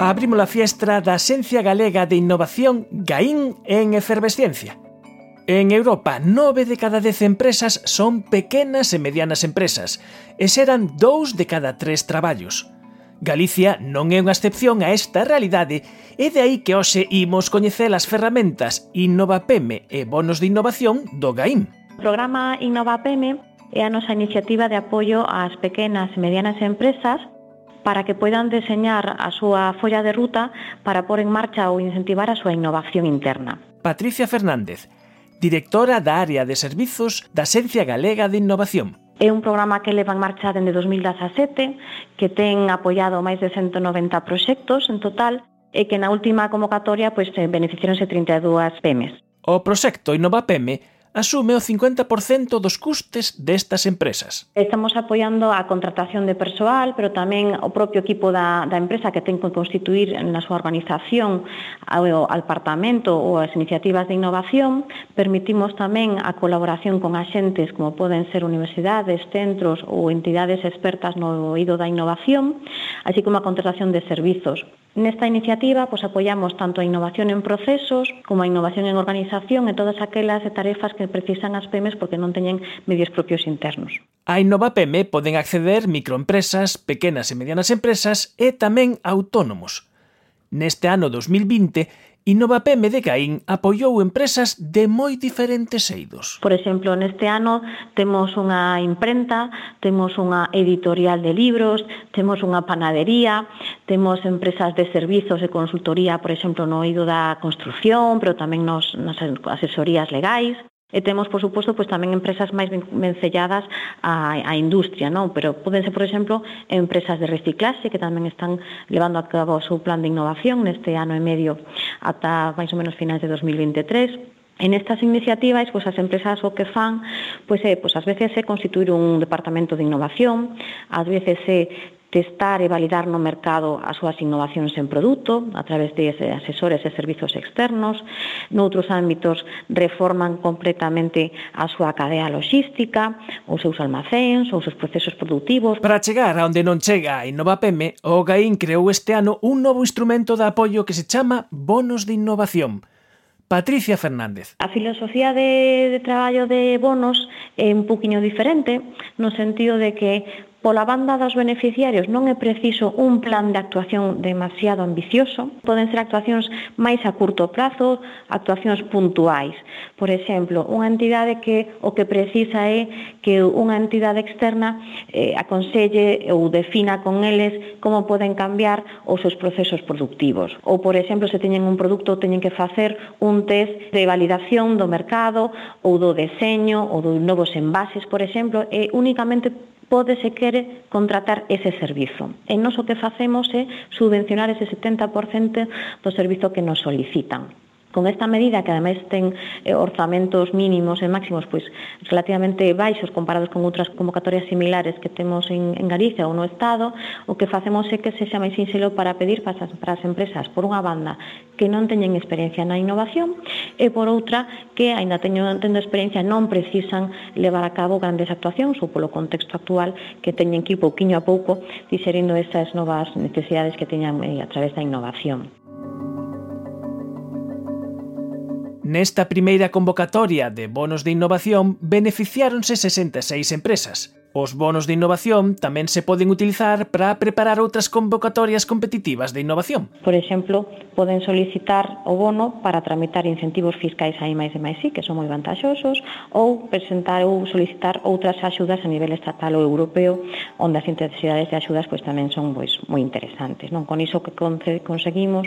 Abrimos a fiestra da Xencia Galega de Innovación GAIN en Efervesciencia. En Europa, 9 de cada 10 empresas son pequenas e medianas empresas, e serán 2 de cada 3 traballos. Galicia non é unha excepción a esta realidade e de aí que hoxe imos coñecer as ferramentas InnovaPeme e bonos de innovación do GAIN. O programa InnovaPeme é a nosa iniciativa de apoio ás pequenas e medianas empresas para que poidan deseñar a súa folla de ruta para pôr en marcha ou incentivar a súa innovación interna. Patricia Fernández, directora da área de servizos da Xencia Galega de Innovación. É un programa que leva en marcha dende 2017, que ten apoiado máis de 190 proxectos en total, e que na última convocatoria pois, beneficiaronse 32 PEMES. O proxecto InnovaPeme asume o 50% dos custes destas empresas. Estamos apoiando a contratación de persoal, pero tamén o propio equipo da, da empresa que ten que constituir na súa organización ao, departamento apartamento ou as iniciativas de innovación. Permitimos tamén a colaboración con axentes como poden ser universidades, centros ou entidades expertas no oído da innovación, así como a contratación de servizos. Nesta iniciativa pois, apoiamos tanto a innovación en procesos como a innovación en organización e todas aquelas tarefas que precisan as PEMES porque non teñen medios propios internos. A Innova PEME poden acceder microempresas, pequenas e medianas empresas e tamén autónomos. Neste ano 2020, Innova PM de Caín apoiou empresas de moi diferentes eidos. Por exemplo, neste ano temos unha imprenta, temos unha editorial de libros, temos unha panadería, temos empresas de servizos e consultoría, por exemplo, no eido da construción, pero tamén nos, nas asesorías legais. E temos, por suposto, pois tamén empresas máis vencelladas á, á industria, non? Pero podense, por exemplo, empresas de reciclaxe que tamén están levando a cabo o seu plan de innovación neste ano e medio ata máis ou menos finais de 2023. En estas iniciativas, pois as empresas o que fan, pois é, pois ás veces é constituir un departamento de innovación, ás veces é testar e validar no mercado as súas innovacións en produto a través de asesores e servizos externos. Noutros ámbitos reforman completamente a súa cadea logística, os seus almacéns, os seus procesos produtivos. Para chegar a onde non chega a Innovapeme, o GAIN creou este ano un novo instrumento de apoio que se chama Bonos de Innovación. Patricia Fernández. A filosofía de, de traballo de bonos é un poquinho diferente no sentido de que Pola banda dos beneficiarios non é preciso un plan de actuación demasiado ambicioso, poden ser actuacións máis a curto prazo, actuacións puntuais. Por exemplo, unha entidade que o que precisa é que unha entidade externa eh, aconselle ou defina con eles como poden cambiar os seus procesos productivos. Ou, por exemplo, se teñen un produto, teñen que facer un test de validación do mercado ou do deseño ou dos novos envases, por exemplo, e únicamente pode se quere contratar ese servizo. E nos o que facemos é subvencionar ese 70% do servizo que nos solicitan con esta medida que ademais ten eh, orzamentos mínimos e máximos pois relativamente baixos comparados con outras convocatorias similares que temos en, en Galicia ou no Estado, o que facemos é que sexa máis sinxelo para pedir para as, para as empresas, por unha banda, que non teñen experiencia na innovación e por outra que aínda teñen tendo experiencia non precisan levar a cabo grandes actuacións ou polo contexto actual que teñen que ir pouquiño a pouco diserindo esas novas necesidades que teñan eh, a través da innovación. Nesta primeira convocatoria de bonos de innovación beneficiáronse 66 empresas. Os bonos de innovación tamén se poden utilizar para preparar outras convocatorias competitivas de innovación. Por exemplo, poden solicitar o bono para tramitar incentivos fiscais a máis e máis sí, que son moi vantaxosos, ou presentar ou solicitar outras axudas a nivel estatal ou europeo, onde as intensidades de axudas pois tamén son pois, moi interesantes. Non Con iso que conseguimos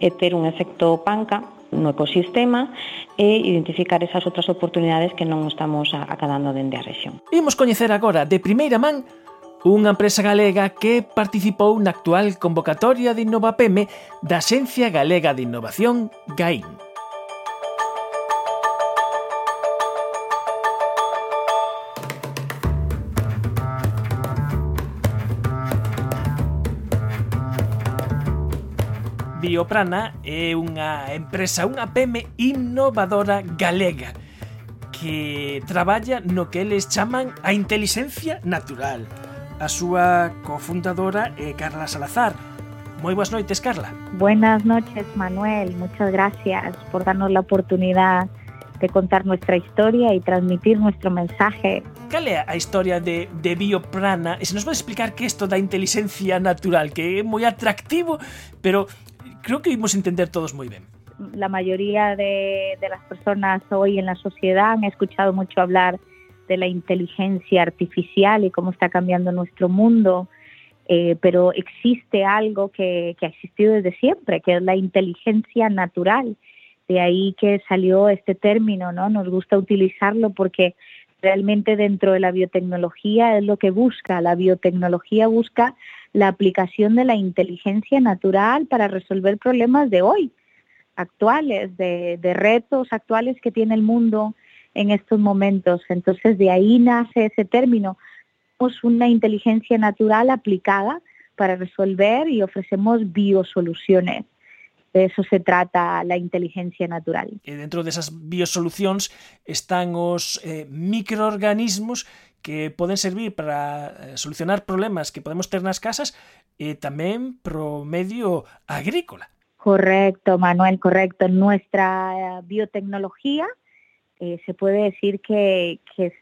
é ter un efecto panca no ecosistema e identificar esas outras oportunidades que non estamos acadando dende a rexión. Imos coñecer agora de primeira man unha empresa galega que participou na actual convocatoria de Innovapeme da Xencia Galega de Innovación GAIN. Bioprana é unha empresa, unha PEME innovadora galega que traballa no que eles chaman a inteligencia natural. A súa cofundadora é Carla Salazar. Moi boas noites, Carla. Buenas noches, Manuel. Muchas gracias por darnos la oportunidad de contar nuestra historia y transmitir nuestro mensaje. Cal é a historia de, de Bioprana? E se nos pode explicar que isto da inteligencia natural, que é moi atractivo, pero creo que vimos entender todos muy bien. La mayoría de, de las personas hoy en la sociedad han escuchado mucho hablar de la inteligencia artificial y cómo está cambiando nuestro mundo, eh, pero existe algo que, que, ha existido desde siempre, que es la inteligencia natural. De ahí que salió este término, ¿no? Nos gusta utilizarlo porque realmente dentro de la biotecnología es lo que busca. La biotecnología busca la aplicación de la inteligencia natural para resolver problemas de hoy, actuales, de, retos actuales que tiene el mundo en estos momentos. Entonces de ahí nace ese término. Una inteligencia natural aplicada para resolver y ofrecemos biosoluciones. De eso se trata la inteligencia natural. E dentro desas biosolucións están os eh, microorganismos que poden servir para eh, solucionar problemas que podemos ter nas casas e tamén pro medio agrícola. Correcto, Manuel, correcto. En nuestra biotecnología eh, se puede decir que, que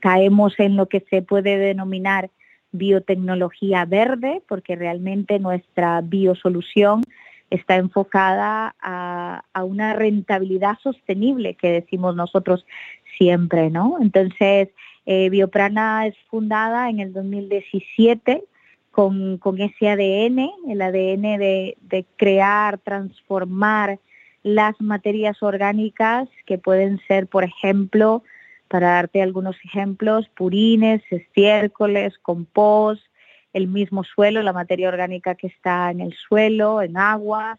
caemos en lo que se puede denominar biotecnología verde, porque realmente nuestra biosolución está enfocada a, una rentabilidad sostenible que decimos nosotros siempre, ¿no? Entonces, eh, Bioprana es fundada en el 2017 con, con ese ADN, el ADN de, de crear, transformar las materias orgánicas que pueden ser, por ejemplo, para darte algunos ejemplos, purines, estiércoles, compost, el mismo suelo, la materia orgánica que está en el suelo, en aguas,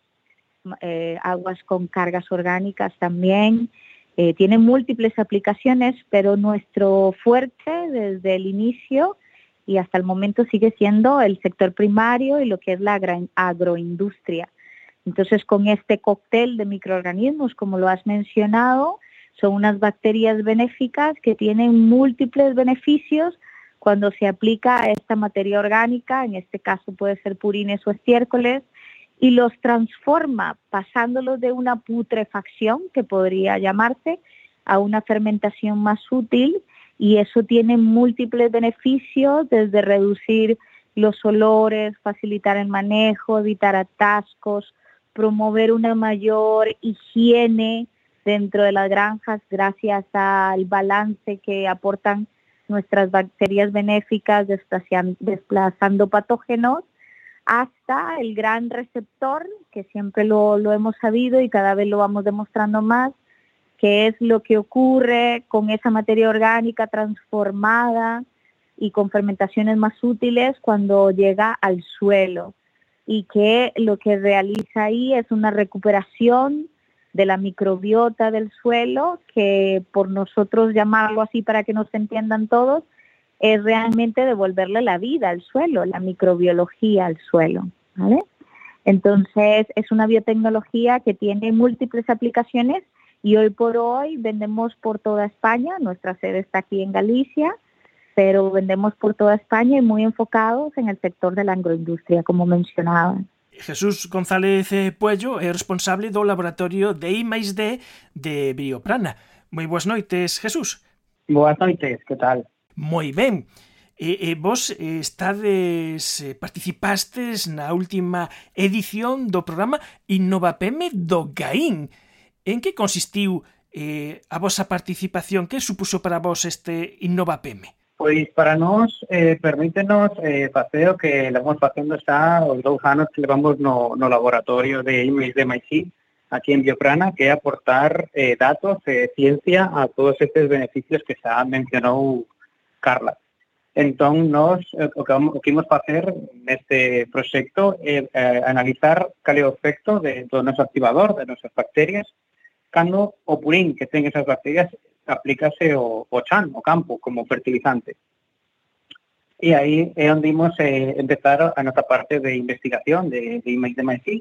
eh, aguas con cargas orgánicas también, eh, tiene múltiples aplicaciones, pero nuestro fuerte desde el inicio y hasta el momento sigue siendo el sector primario y lo que es la agroindustria. Entonces, con este cóctel de microorganismos, como lo has mencionado, son unas bacterias benéficas que tienen múltiples beneficios cuando se aplica esta materia orgánica, en este caso puede ser purines o estiércoles, y los transforma pasándolos de una putrefacción, que podría llamarse, a una fermentación más útil y eso tiene múltiples beneficios, desde reducir los olores, facilitar el manejo, evitar atascos, promover una mayor higiene dentro de las granjas gracias al balance que aportan nuestras bacterias benéficas desplazando patógenos hasta el gran receptor, que siempre lo, hemos sabido y cada vez lo vamos demostrando más, que es lo que ocurre con esa materia orgánica transformada y con fermentaciones más útiles cuando llega al suelo y que lo que realiza ahí es una recuperación de la microbiota del suelo, que por nosotros llamarlo así para que nos entiendan todos, es realmente devolverle la vida al suelo, la microbiología al suelo. ¿vale? Entonces, es una biotecnología que tiene múltiples aplicaciones y hoy por hoy vendemos por toda España, nuestra sede está aquí en Galicia, pero vendemos por toda España y muy enfocados en el sector de la agroindustria, como mencionaba. Jesús González eh, Puello é responsable do Laboratorio de I D de Bioprana. Moi boas noites, Jesús. Boas noites, que tal? Moi ben. E, e vos eh, estades eh, participastes na última edición do programa Innovapeme do Gaín. En que consistiu eh, a vosa participación? Que supuso para vos este Innovapeme? Pois para nós eh, permítenos eh, facer o que levamos facendo xa os dous anos que levamos no, no laboratorio de IMIS de Maixí aquí en Bioprana, que é aportar eh, datos e eh, ciencia a todos estes beneficios que xa mencionou Carla. Entón, nós eh, o que, vamos, o que imos facer neste proxecto é eh, analizar cal é o efecto de, do noso activador, de nosas bacterias, cando o purín que ten esas bacterias aplícase o, o chan, o campo, como fertilizante. E aí é onde imos eh, empezar a nosa parte de investigación de, de IMAIC de Maisí.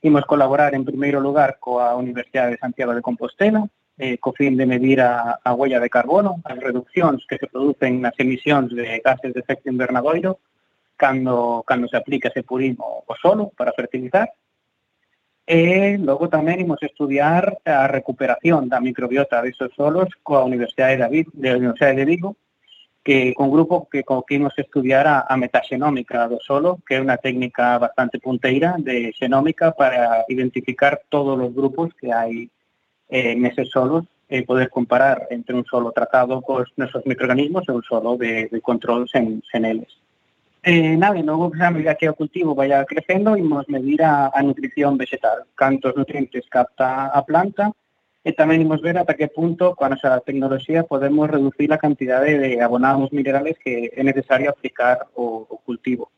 Imos colaborar en primeiro lugar coa Universidade de Santiago de Compostela, eh, co fin de medir a, a huella de carbono, as reduccións que se producen nas emisións de gases de efecto invernadoiro, cando, cando se aplica ese purismo o solo para fertilizar, E logo tamén estudiar a recuperación da microbiota desos solos coa Universidade de, Vigo, de Universidade de Vigo que con grupo que co que estudiar a, a metaxenómica do solo, que é unha técnica bastante punteira de xenómica para identificar todos os grupos que hai eh, neses solos e poder comparar entre un solo tratado cos nosos microorganismos e un solo de, de control sen, sen. Eh, nada, logo, que a medida que o cultivo vaya crecendo, imos medir a, a nutrición vegetal, cantos nutrientes capta a planta, e tamén imos ver ata que punto, coa nosa tecnoloxía, podemos reducir a cantidade de abonados minerales que é necesario aplicar o, o cultivo.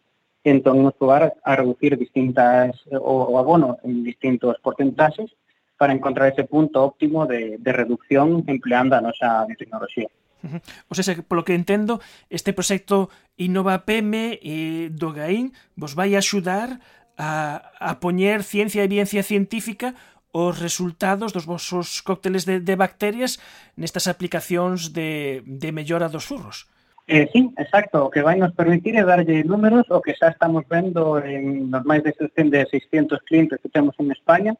Entón, imos probar a reducir distintas o, o abono en distintos porcentaxes para encontrar ese punto óptimo de, de reducción empleando a nosa tecnoloxía. O sea, polo que entendo, este proxecto Innova PM eh, do GAIN vos vai axudar a, a poñer ciencia e evidencia científica os resultados dos vosos cócteles de, de bacterias nestas aplicacións de, de mellora dos furros. Eh, sí, exacto. O que vai nos permitir é darlle números o que xa estamos vendo en nos máis de 600 clientes que temos en España,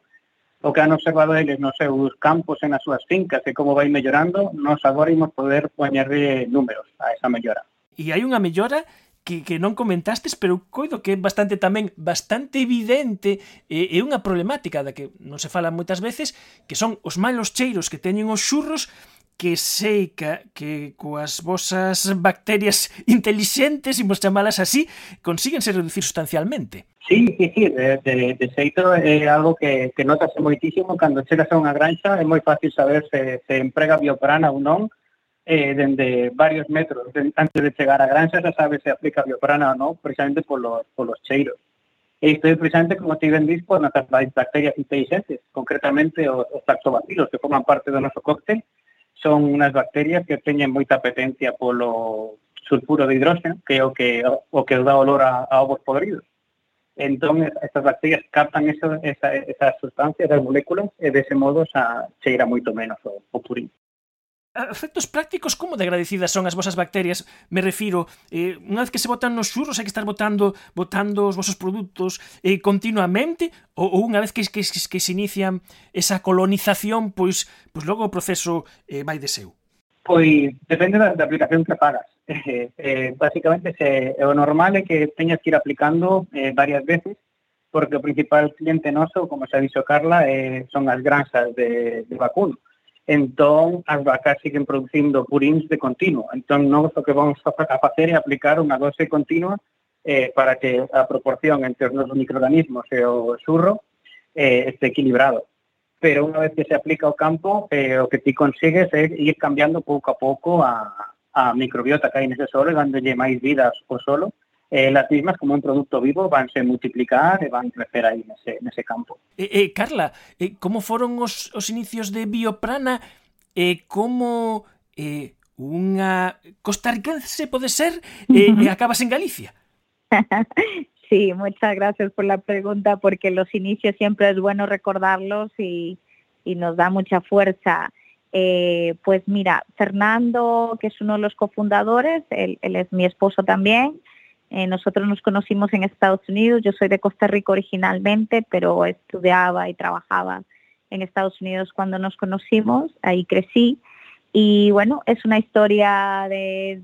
o que han observado eles nos seus campos e nas súas fincas e como vai mellorando, nós agora imos poder poñerle números a esa mellora. E hai unha mellora que, que non comentastes, pero coido que é bastante tamén, bastante evidente e, e unha problemática da que non se fala moitas veces, que son os malos cheiros que teñen os xurros que sei que, que coas vosas bacterias intelixentes, imos chamalas así, consíguense reducir sustancialmente. Sí, sí, sí, de, de, de xeito é algo que, que notase moitísimo cando chegas a unha granxa, é moi fácil saber se, se emprega bioprana ou non, eh, dende varios metros antes de chegar á granxa xa sabes se aplica bioprana ou non, precisamente polos, polos cheiros. E isto é precisamente, como te ven dispo nas bacterias inteligentes, concretamente os, os lactobacilos que forman parte do noso cóctel, son unhas bacterias que teñen moita apetencia polo sulfuro de hidróxeno, que é o que o que dá olor a, a ovos podridos. Entón, estas bacterias captan esa, esa, esas sustancias, esas moléculas, e dese modo xa cheira moito menos o, o purín efectos prácticos como de agradecidas son as vosas bacterias, me refiro, eh, unha vez que se botan nos churros hai que estar botando botando os vosos produtos eh, continuamente ou, ou unha vez que, que, que se inician esa colonización, pois pois logo o proceso eh, vai de seu. Pois depende da, da aplicación que pagas. Eh, eh, básicamente se, eh, o normal é que teñas que ir aplicando eh, varias veces porque o principal cliente noso, como xa dixo Carla, eh, son as granxas de, de vacuno entón as vacas siguen producindo purins de continuo. Entón, nós o que vamos a facer é aplicar unha dose continua eh, para que a proporción entre os nosos microorganismos e o xurro eh, este equilibrado. Pero unha vez que se aplica ao campo, eh, o que ti consigues é ir cambiando pouco a pouco a, a microbiota que hai nese solo e dándolle máis vida ao solo eh, las mismas como un producto vivo vanse multiplicar e van crecer aí nese, nese campo. Eh, eh, Carla, eh, como foron os, os inicios de Bioprana e eh, como eh, unha costarricense pode ser eh, e acabas en Galicia? Sí, muchas gracias por la pregunta porque los inicios siempre es bueno recordarlos y, y nos da mucha fuerza. Eh, pues mira, Fernando, que es uno de los cofundadores, él, él es mi esposo también, Eh, nosotros nos conocimos en Estados Unidos, yo soy de Costa Rica originalmente, pero estudiaba y trabajaba en Estados Unidos cuando nos conocimos, ahí crecí. Y bueno, es una historia de,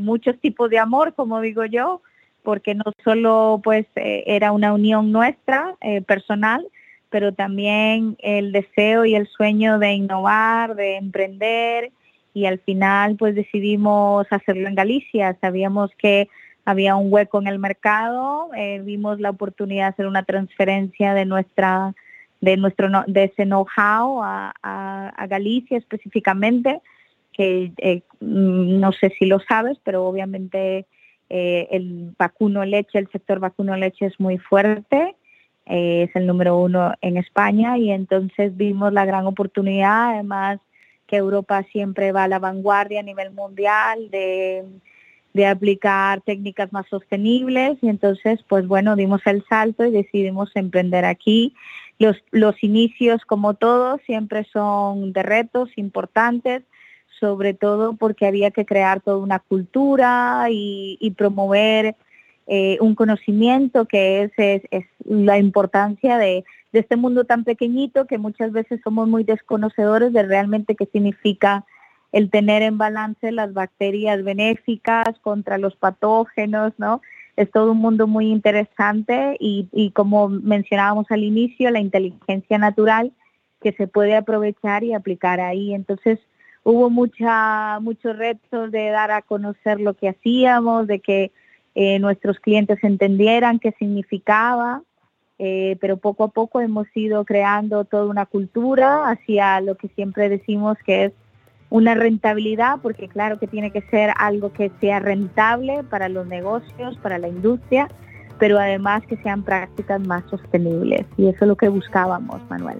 muchos tipos de amor, como digo yo, porque no solo pues eh, era una unión nuestra eh, personal, pero también el deseo y el sueño de innovar, de emprender y al final pues decidimos hacerlo en Galicia. Sabíamos que había un hueco en el mercado, eh, vimos la oportunidad de hacer una transferencia de nuestra de nuestro de ese know-how a, Galicia específicamente que eh, mm, no sé si lo sabes, pero obviamente eh, el vacuno leche, el sector vacuno leche es muy fuerte, es el número uno en España y entonces vimos la gran oportunidad, además que Europa siempre va a la vanguardia a nivel mundial de, de aplicar técnicas más sostenibles y entonces pues bueno, dimos el salto y decidimos emprender aquí. Los, los inicios como todos siempre son de retos importantes, sobre todo porque había que crear toda una cultura y, promover eh, un conocimiento que es, es, la importancia de, de, este mundo tan pequeñito que muchas veces somos muy desconocedores de realmente qué significa el tener en balance las bacterias benéficas contra los patógenos, ¿no? Es todo un mundo muy interesante y, y como mencionábamos al inicio, la inteligencia natural que se puede aprovechar y aplicar ahí. Entonces, hubo mucha, muchos retos de dar a conocer lo que hacíamos, de que eh, nuestros clientes entendieran qué significaba, eh, pero poco a poco hemos ido creando toda una cultura hacia lo que siempre decimos que es una rentabilidad, porque claro que tiene que ser algo que sea rentable para los negocios, para la industria, pero además que sean prácticas más sostenibles. Y eso es lo que buscábamos, Manuel.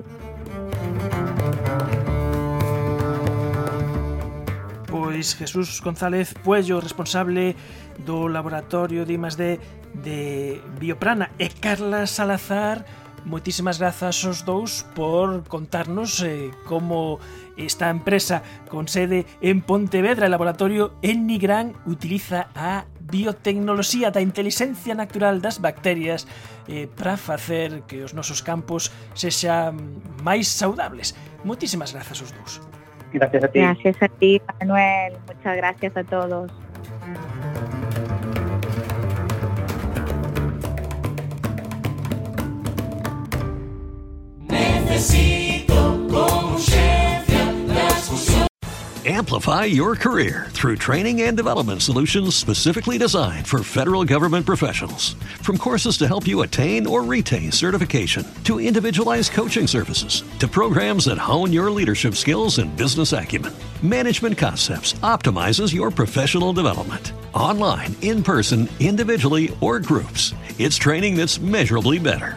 pois Jesús González Puello, responsable do laboratorio de I+D de Bioprana e Carla Salazar, Moitísimas grazas aos dous por contarnos eh, como esta empresa con sede en Pontevedra, o laboratorio Enigran utiliza a biotecnoloxía da inteligencia natural das bacterias eh, para facer que os nosos campos sexan máis saudables. Moitísimas grazas aos dous. Gracias a ti. Gracias a ti, Manuel. Muchas gracias a todos. Amplify your career through training and development solutions specifically designed for federal government professionals. From courses to help you attain or retain certification, to individualized coaching services, to programs that hone your leadership skills and business acumen, Management Concepts optimizes your professional development. Online, in person, individually, or groups, it's training that's measurably better.